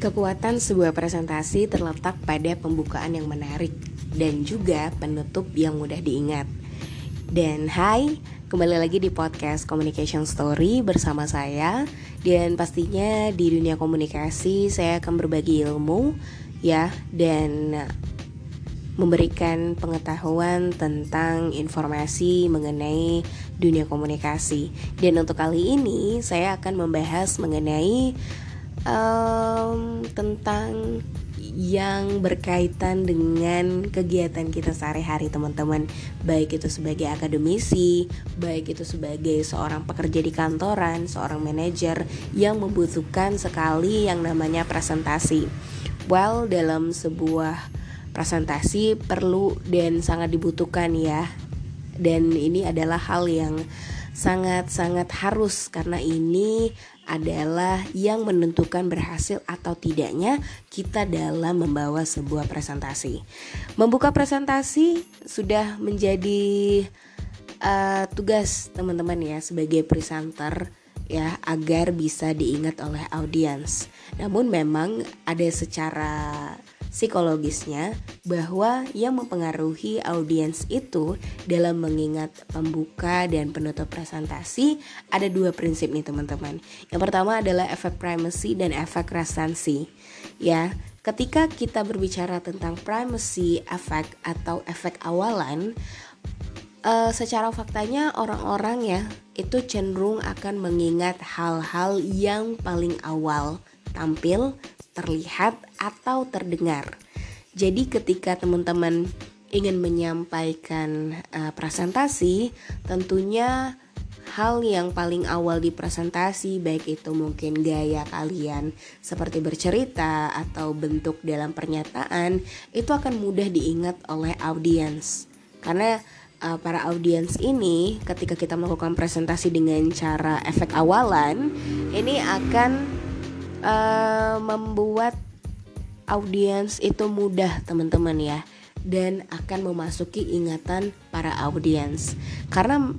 Kekuatan sebuah presentasi terletak pada pembukaan yang menarik dan juga penutup yang mudah diingat. Dan hai, kembali lagi di podcast Communication Story bersama saya dan pastinya di dunia komunikasi saya akan berbagi ilmu ya dan memberikan pengetahuan tentang informasi mengenai dunia komunikasi. Dan untuk kali ini saya akan membahas mengenai um, tentang yang berkaitan dengan kegiatan kita sehari-hari teman-teman. Baik itu sebagai akademisi baik itu sebagai seorang pekerja di kantoran seorang manajer yang membutuhkan sekali yang namanya presentasi. Well dalam sebuah presentasi perlu dan sangat dibutuhkan ya. Dan ini adalah hal yang sangat-sangat harus karena ini adalah yang menentukan berhasil atau tidaknya kita dalam membawa sebuah presentasi. Membuka presentasi sudah menjadi uh, tugas teman-teman ya sebagai presenter ya agar bisa diingat oleh audiens. Namun memang ada secara psikologisnya bahwa yang mempengaruhi audiens itu dalam mengingat pembuka dan penutup presentasi ada dua prinsip nih teman-teman. Yang pertama adalah efek primacy dan efek resensi. Ya, ketika kita berbicara tentang primacy efek atau efek awalan, uh, secara faktanya orang-orang ya itu cenderung akan mengingat hal-hal yang paling awal tampil terlihat atau terdengar. Jadi ketika teman-teman ingin menyampaikan uh, presentasi, tentunya hal yang paling awal di presentasi baik itu mungkin gaya kalian seperti bercerita atau bentuk dalam pernyataan itu akan mudah diingat oleh audiens. Karena uh, para audiens ini ketika kita melakukan presentasi dengan cara efek awalan ini akan uh, membuat audiens itu mudah teman-teman ya. Dan akan memasuki ingatan para audiens. Karena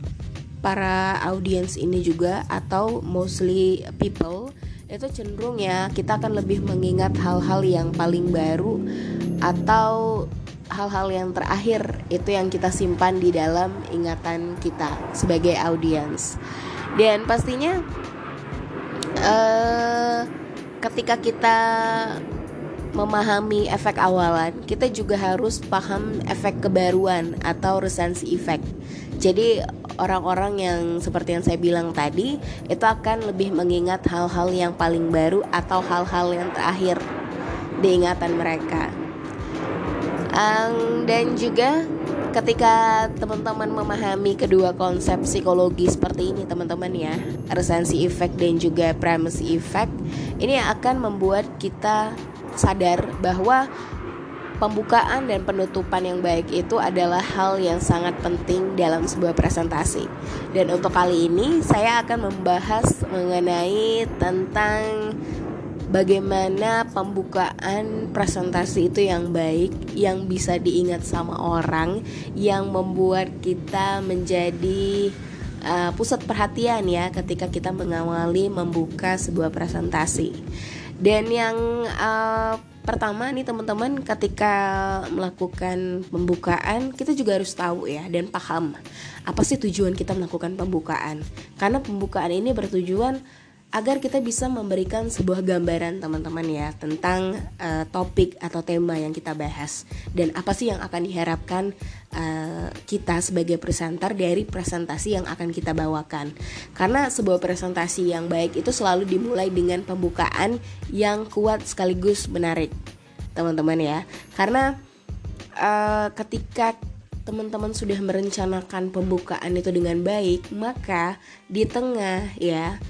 para audiens ini juga atau mostly people itu cenderung ya kita akan lebih mengingat hal-hal yang paling baru atau hal-hal yang terakhir itu yang kita simpan di dalam ingatan kita sebagai audiens. Dan pastinya uh, ketika kita memahami efek awalan, kita juga harus paham efek kebaruan atau resensi efek. Jadi orang-orang yang seperti yang saya bilang tadi itu akan lebih mengingat hal-hal yang paling baru atau hal-hal yang terakhir di ingatan mereka. Um, dan juga ketika teman-teman memahami kedua konsep psikologi seperti ini teman-teman ya resensi effect dan juga primacy effect ini akan membuat kita sadar bahwa pembukaan dan penutupan yang baik itu adalah hal yang sangat penting dalam sebuah presentasi. Dan untuk kali ini saya akan membahas mengenai tentang bagaimana pembukaan presentasi itu yang baik, yang bisa diingat sama orang, yang membuat kita menjadi uh, pusat perhatian ya ketika kita mengawali membuka sebuah presentasi. Dan yang uh, pertama nih teman-teman ketika melakukan pembukaan kita juga harus tahu ya dan paham apa sih tujuan kita melakukan pembukaan. Karena pembukaan ini bertujuan agar kita bisa memberikan sebuah gambaran teman-teman ya tentang uh, topik atau tema yang kita bahas. Dan apa sih yang akan diharapkan uh, kita sebagai presenter dari presentasi yang akan kita bawakan. Karena sebuah presentasi yang baik itu selalu dimulai dengan pembukaan yang kuat sekaligus menarik teman-teman ya. Karena uh, ketika teman-teman sudah merencanakan pembukaan itu dengan baik maka di tengah ya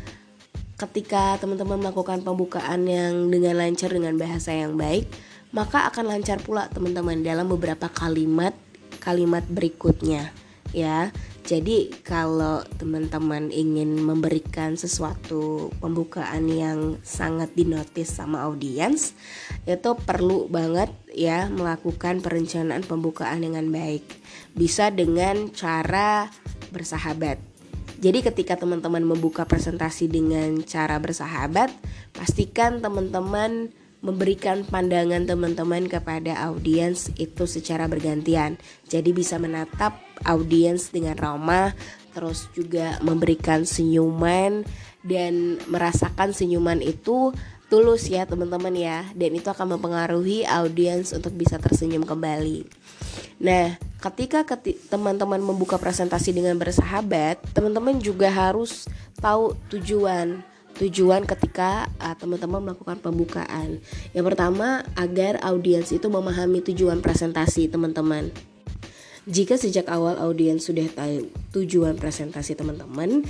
ketika teman-teman melakukan pembukaan yang dengan lancar dengan bahasa yang baik, maka akan lancar pula teman-teman dalam beberapa kalimat kalimat berikutnya ya. Jadi kalau teman-teman ingin memberikan sesuatu pembukaan yang sangat dinotis sama audiens, itu perlu banget ya melakukan perencanaan pembukaan dengan baik. Bisa dengan cara bersahabat jadi ketika teman-teman membuka presentasi dengan cara bersahabat, pastikan teman-teman memberikan pandangan teman-teman kepada audiens itu secara bergantian. Jadi bisa menatap audiens dengan ramah, terus juga memberikan senyuman dan merasakan senyuman itu tulus ya teman-teman ya dan itu akan mempengaruhi audiens untuk bisa tersenyum kembali. Nah, ketika teman-teman membuka presentasi dengan bersahabat, teman-teman juga harus tahu tujuan tujuan ketika uh, teman-teman melakukan pembukaan. Yang pertama, agar audiens itu memahami tujuan presentasi teman-teman. Jika sejak awal audiens sudah tahu tujuan presentasi teman-teman,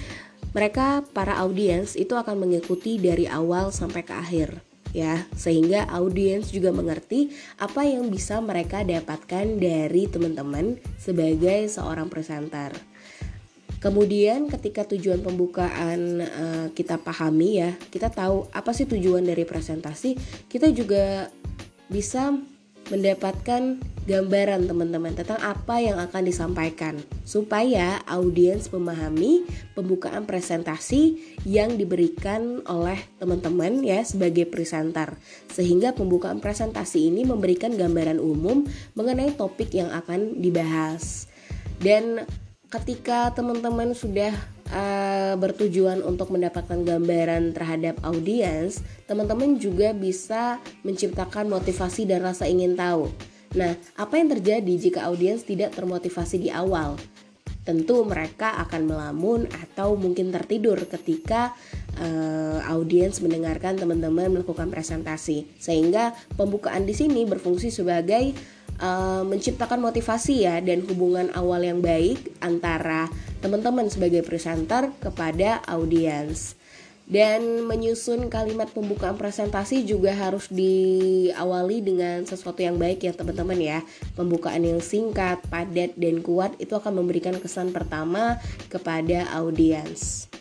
mereka para audiens itu akan mengikuti dari awal sampai ke akhir ya sehingga audiens juga mengerti apa yang bisa mereka dapatkan dari teman-teman sebagai seorang presenter. Kemudian ketika tujuan pembukaan uh, kita pahami ya, kita tahu apa sih tujuan dari presentasi, kita juga bisa mendapatkan gambaran teman-teman tentang apa yang akan disampaikan. Supaya audiens memahami pembukaan presentasi yang diberikan oleh teman-teman ya sebagai presenter sehingga pembukaan presentasi ini memberikan gambaran umum mengenai topik yang akan dibahas. Dan ketika teman-teman sudah uh, bertujuan untuk mendapatkan gambaran terhadap audiens, teman-teman juga bisa menciptakan motivasi dan rasa ingin tahu. Nah, apa yang terjadi jika audiens tidak termotivasi di awal? Tentu mereka akan melamun atau mungkin tertidur ketika uh, audiens mendengarkan teman-teman melakukan presentasi. Sehingga pembukaan di sini berfungsi sebagai uh, menciptakan motivasi ya dan hubungan awal yang baik antara teman-teman sebagai presenter kepada audiens. Dan menyusun kalimat pembukaan presentasi juga harus diawali dengan sesuatu yang baik ya teman-teman ya. Pembukaan yang singkat, padat, dan kuat itu akan memberikan kesan pertama kepada audiens.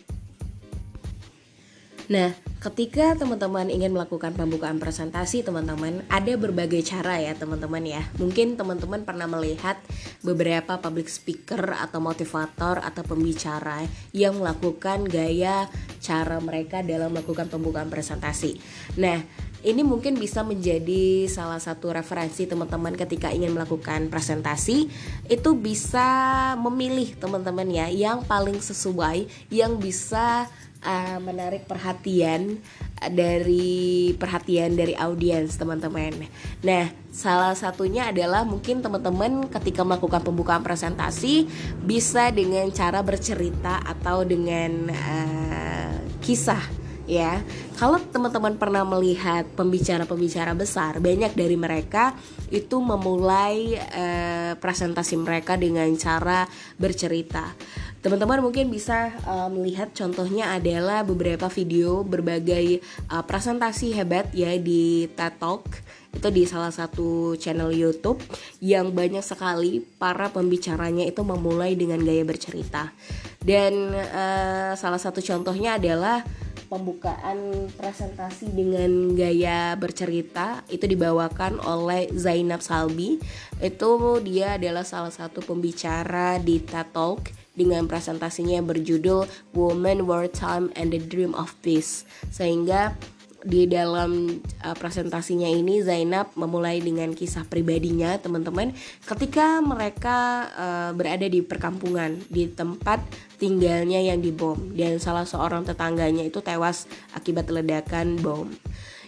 Nah, ketika teman-teman ingin melakukan pembukaan presentasi, teman-teman ada berbagai cara ya, teman-teman ya. Mungkin teman-teman pernah melihat beberapa public speaker atau motivator atau pembicara yang melakukan gaya cara mereka dalam melakukan pembukaan presentasi. Nah, ini mungkin bisa menjadi salah satu referensi teman-teman ketika ingin melakukan presentasi itu bisa memilih teman-teman ya yang paling sesuai yang bisa uh, menarik perhatian dari perhatian dari audiens teman-teman. Nah, salah satunya adalah mungkin teman-teman ketika melakukan pembukaan presentasi bisa dengan cara bercerita atau dengan uh, kisah ya. Kalau teman-teman pernah melihat pembicara-pembicara besar, banyak dari mereka itu memulai uh, presentasi mereka dengan cara bercerita. Teman-teman mungkin bisa uh, melihat contohnya adalah beberapa video berbagai uh, presentasi hebat ya di TED Talk itu di salah satu channel YouTube yang banyak sekali para pembicaranya itu memulai dengan gaya bercerita. Dan uh, salah satu contohnya adalah pembukaan presentasi dengan gaya bercerita itu dibawakan oleh Zainab Salbi. Itu dia adalah salah satu pembicara di TED Talk dengan presentasinya yang berjudul Woman, Wartime, and the Dream of Peace. Sehingga di dalam uh, presentasinya ini Zainab memulai dengan kisah pribadinya teman-teman ketika mereka uh, berada di perkampungan di tempat tinggalnya yang dibom dan salah seorang tetangganya itu tewas akibat ledakan bom.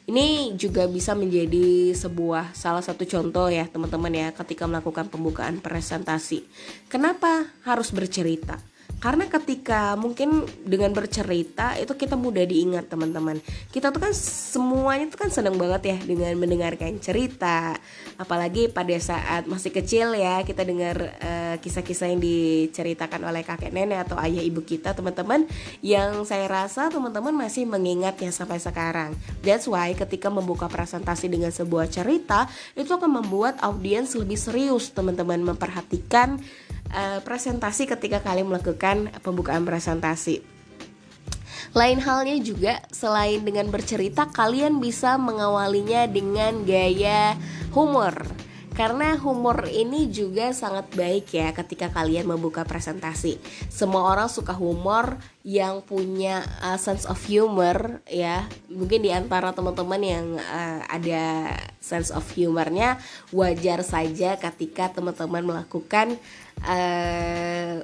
Ini juga bisa menjadi sebuah salah satu contoh ya teman-teman ya ketika melakukan pembukaan presentasi. Kenapa harus bercerita? Karena ketika mungkin dengan bercerita itu kita mudah diingat teman-teman. Kita tuh kan semuanya tuh kan senang banget ya dengan mendengarkan cerita. Apalagi pada saat masih kecil ya kita dengar uh, kisah-kisah yang diceritakan oleh kakek nenek atau ayah ibu kita teman-teman. Yang saya rasa teman-teman masih mengingatnya sampai sekarang. That's why ketika membuka presentasi dengan sebuah cerita itu akan membuat audiens lebih serius teman-teman memperhatikan uh, presentasi ketika kalian melakukan pembukaan presentasi. Lain halnya juga selain dengan bercerita kalian bisa mengawalinya dengan gaya humor. Karena humor ini juga sangat baik ya ketika kalian membuka presentasi. Semua orang suka humor yang punya uh, sense of humor ya. Mungkin di antara teman-teman yang uh, ada sense of humornya wajar saja ketika teman-teman melakukan uh,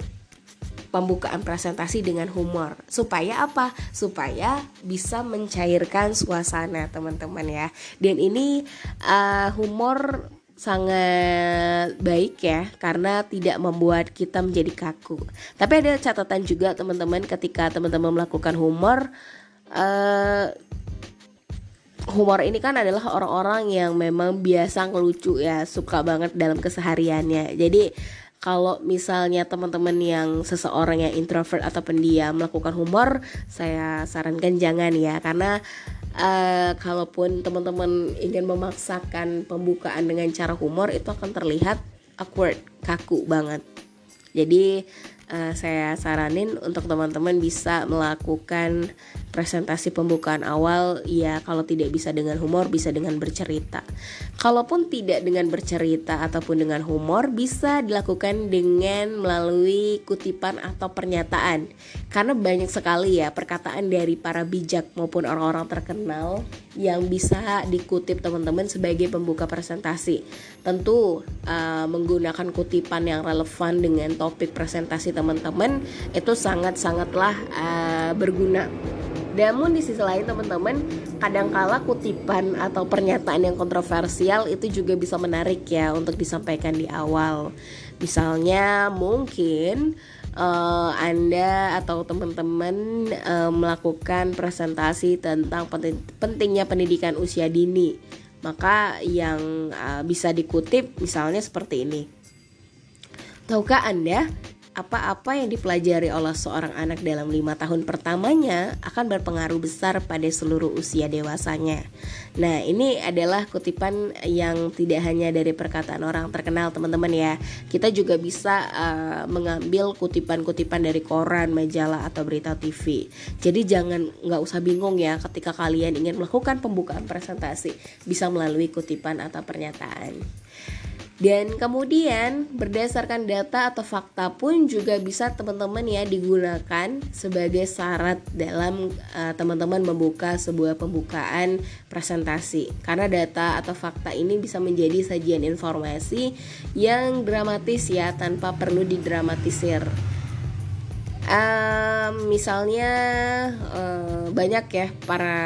pembukaan presentasi dengan humor. Supaya apa? Supaya bisa mencairkan suasana teman-teman ya. Dan ini uh, humor sangat baik ya karena tidak membuat kita menjadi kaku. Tapi ada catatan juga teman-teman ketika teman-teman melakukan humor uh, humor ini kan adalah orang-orang yang memang biasa ngelucu ya, suka banget dalam kesehariannya. Jadi kalau misalnya teman-teman yang seseorang yang introvert atau pendiam melakukan humor, saya sarankan jangan ya karena uh, kalaupun teman-teman ingin memaksakan pembukaan dengan cara humor itu akan terlihat awkward, kaku banget. Jadi uh, saya saranin untuk teman-teman bisa melakukan presentasi pembukaan awal ya kalau tidak bisa dengan humor bisa dengan bercerita. Kalaupun tidak dengan bercerita ataupun dengan humor bisa dilakukan dengan melalui kutipan atau pernyataan. Karena banyak sekali ya perkataan dari para bijak maupun orang-orang terkenal yang bisa dikutip teman-teman sebagai pembuka presentasi. Tentu uh, menggunakan kutipan yang relevan dengan topik presentasi teman-teman itu sangat-sangatlah uh, berguna. Namun di sisi lain teman-teman, kadangkala kutipan atau pernyataan yang kontroversial itu juga bisa menarik ya untuk disampaikan di awal. Misalnya mungkin uh, Anda atau teman-teman uh, melakukan presentasi tentang pentingnya pendidikan usia dini. Maka yang uh, bisa dikutip misalnya seperti ini. Tahukah Anda apa-apa yang dipelajari oleh seorang anak dalam lima tahun pertamanya akan berpengaruh besar pada seluruh usia dewasanya. Nah, ini adalah kutipan yang tidak hanya dari perkataan orang terkenal, teman-teman ya. Kita juga bisa uh, mengambil kutipan-kutipan dari koran, majalah atau berita TV. Jadi jangan nggak usah bingung ya ketika kalian ingin melakukan pembukaan presentasi, bisa melalui kutipan atau pernyataan. Dan kemudian berdasarkan data atau fakta pun juga bisa teman-teman ya digunakan sebagai syarat dalam uh, teman-teman membuka sebuah pembukaan presentasi. Karena data atau fakta ini bisa menjadi sajian informasi yang dramatis ya tanpa perlu didramatisir um, misalnya uh, banyak ya para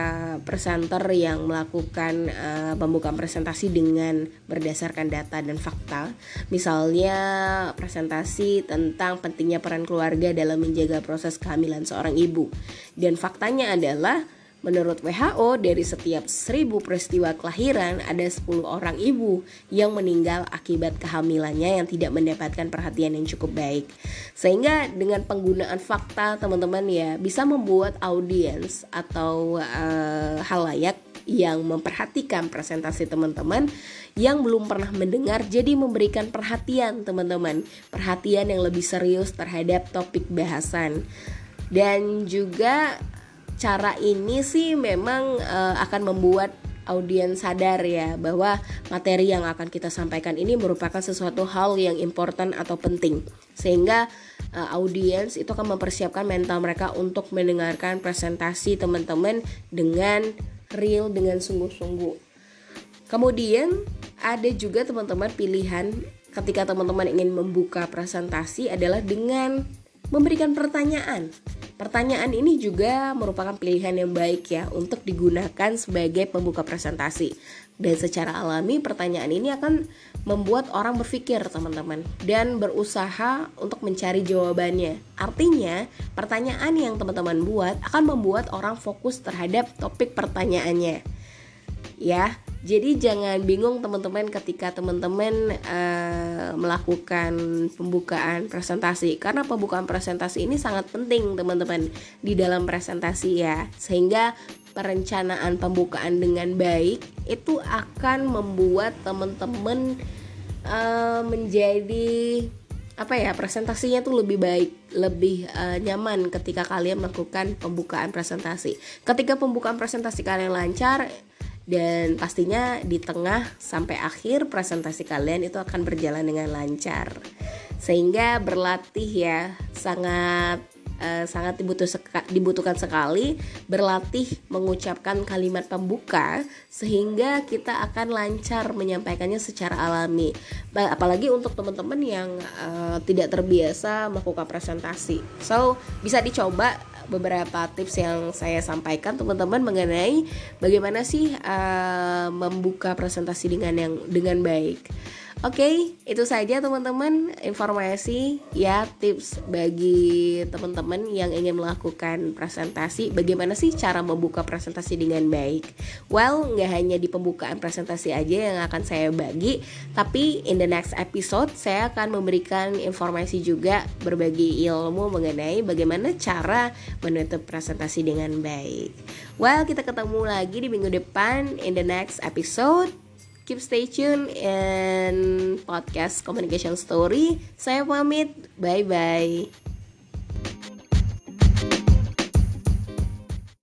presenter yang melakukan uh, pembukaan presentasi dengan berdasarkan data dan fakta. Misalnya presentasi tentang pentingnya peran keluarga dalam menjaga proses kehamilan seorang ibu. Dan faktanya adalah Menurut WHO, dari setiap seribu peristiwa kelahiran ada 10 orang ibu yang meninggal akibat kehamilannya yang tidak mendapatkan perhatian yang cukup baik. Sehingga dengan penggunaan fakta teman-teman ya bisa membuat audiens atau uh, halayak yang memperhatikan presentasi teman-teman yang belum pernah mendengar jadi memberikan perhatian teman-teman perhatian yang lebih serius terhadap topik bahasan dan juga cara ini sih memang uh, akan membuat audiens sadar ya bahwa materi yang akan kita sampaikan ini merupakan sesuatu hal yang important atau penting sehingga uh, audiens itu akan mempersiapkan mental mereka untuk mendengarkan presentasi teman-teman dengan real dengan sungguh-sungguh. Kemudian ada juga teman-teman pilihan ketika teman-teman ingin membuka presentasi adalah dengan memberikan pertanyaan. Pertanyaan ini juga merupakan pilihan yang baik ya untuk digunakan sebagai pembuka presentasi. Dan secara alami pertanyaan ini akan membuat orang berpikir teman-teman dan berusaha untuk mencari jawabannya. Artinya, pertanyaan yang teman-teman buat akan membuat orang fokus terhadap topik pertanyaannya. Ya, jadi jangan bingung teman-teman ketika teman-teman uh, melakukan pembukaan presentasi karena pembukaan presentasi ini sangat penting teman-teman di dalam presentasi ya. Sehingga perencanaan pembukaan dengan baik itu akan membuat teman-teman uh, menjadi apa ya presentasinya tuh lebih baik, lebih uh, nyaman ketika kalian melakukan pembukaan presentasi. Ketika pembukaan presentasi kalian lancar, dan pastinya di tengah sampai akhir presentasi kalian itu akan berjalan dengan lancar. Sehingga berlatih ya sangat uh, sangat dibutuh dibutuhkan sekali berlatih mengucapkan kalimat pembuka sehingga kita akan lancar menyampaikannya secara alami. Apalagi untuk teman-teman yang uh, tidak terbiasa melakukan presentasi. So bisa dicoba beberapa tips yang saya sampaikan teman-teman mengenai bagaimana sih uh, membuka presentasi dengan yang dengan baik Oke, okay, itu saja teman-teman informasi ya tips bagi teman-teman yang ingin melakukan presentasi. Bagaimana sih cara membuka presentasi dengan baik? Well, nggak hanya di pembukaan presentasi aja yang akan saya bagi, tapi in the next episode saya akan memberikan informasi juga berbagi ilmu mengenai bagaimana cara menutup presentasi dengan baik. Well, kita ketemu lagi di minggu depan in the next episode keep stay tune in podcast communication story. Saya pamit. Bye bye